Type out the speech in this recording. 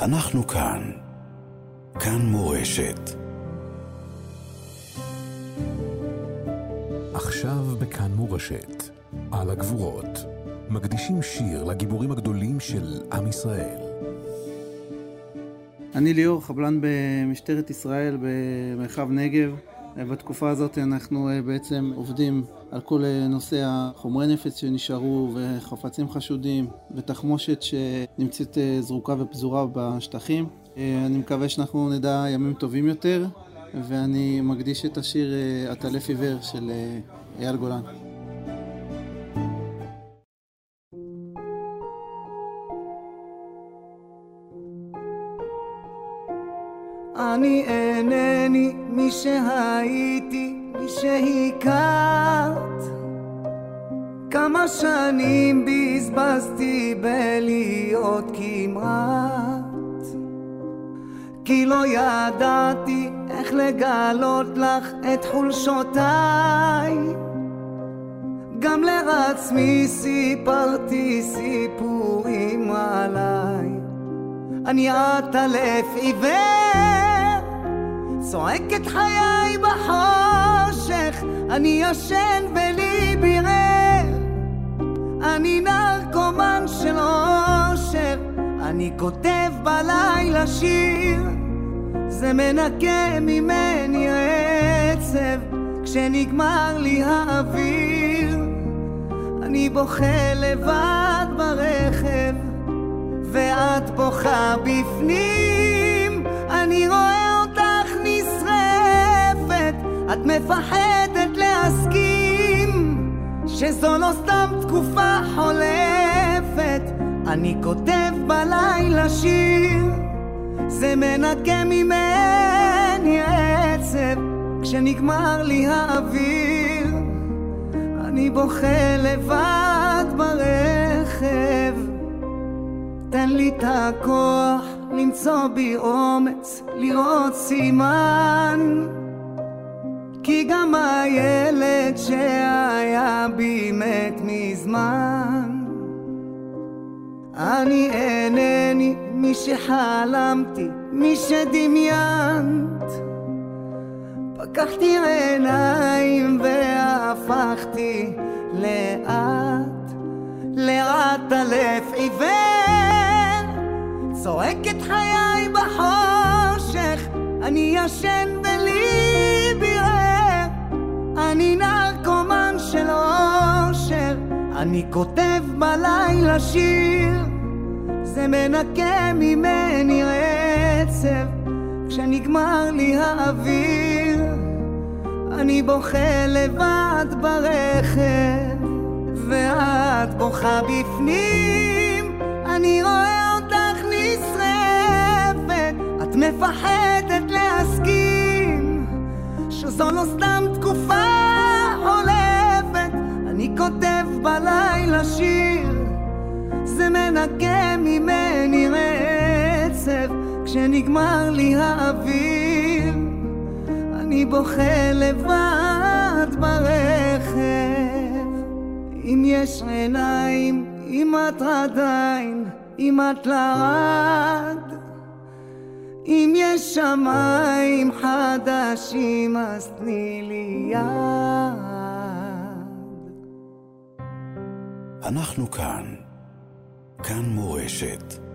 אנחנו כאן. כאן מורשת. עכשיו בכאן מורשת, על הגבורות, מקדישים שיר לגיבורים הגדולים של עם ישראל. אני ליאור, חבלן במשטרת ישראל במרחב נגב. בתקופה הזאת אנחנו אה, בעצם עובדים על כל אה, נושא החומרי נפץ שנשארו וחפצים חשודים ותחמושת שנמצאת אה, זרוקה ופזורה בשטחים. אני מקווה שאנחנו נדע ימים טובים יותר ואני מקדיש את השיר "עטלף עיוור" של אייל גולן. אני אינני מי שהייתי, מי שהכרת. כמה שנים בזבזתי בלהיות כמעט. כי לא ידעתי איך לגלות לך את חולשותיי. גם לעצמי סיפרתי סיפורים עליי. אני עטלף עיוור צועק את חיי בחושך, אני ישן וליבי רעב. אני נרקומן של אושר, אני כותב בלילה שיר, זה מנקה ממני עצב, כשנגמר לי האוויר. אני בוכה לבד ברכב, ואת בוכה בפנים, את מפחדת להסכים שזו לא סתם תקופה חולפת. אני כותב בלילה שיר זה מנקה ממני עצב כשנגמר לי האוויר אני בוכה לבד ברכב. תן לי את הכוח למצוא בי אומץ לראות סימן כי גם הילד שהיה בי מת מזמן. אני אינני מי שחלמתי, מי שדמיינת. פקחתי עיניים והפכתי לאט, לאט הלב עיוור. צועק את חיי בחושך, אני ישן בליבי אני נרקומן של אושר, אני כותב בלילה שיר, זה מנקה ממני עצב, כשנגמר לי האוויר, אני בוכה לבד ברכב, ואת בוכה בפנים, אני רואה אותך נשרפת, את מפחדת להסכים, שזו לא סתם שיר, זה מנקה ממני רצף, כשנגמר לי האוויר, אני בוכה לבד ברכב. אם יש עיניים, אם את עדיין, אם את לרד, אם יש שמיים חדשים, אז תני לי יד. אנחנו כאן. כאן מורשת.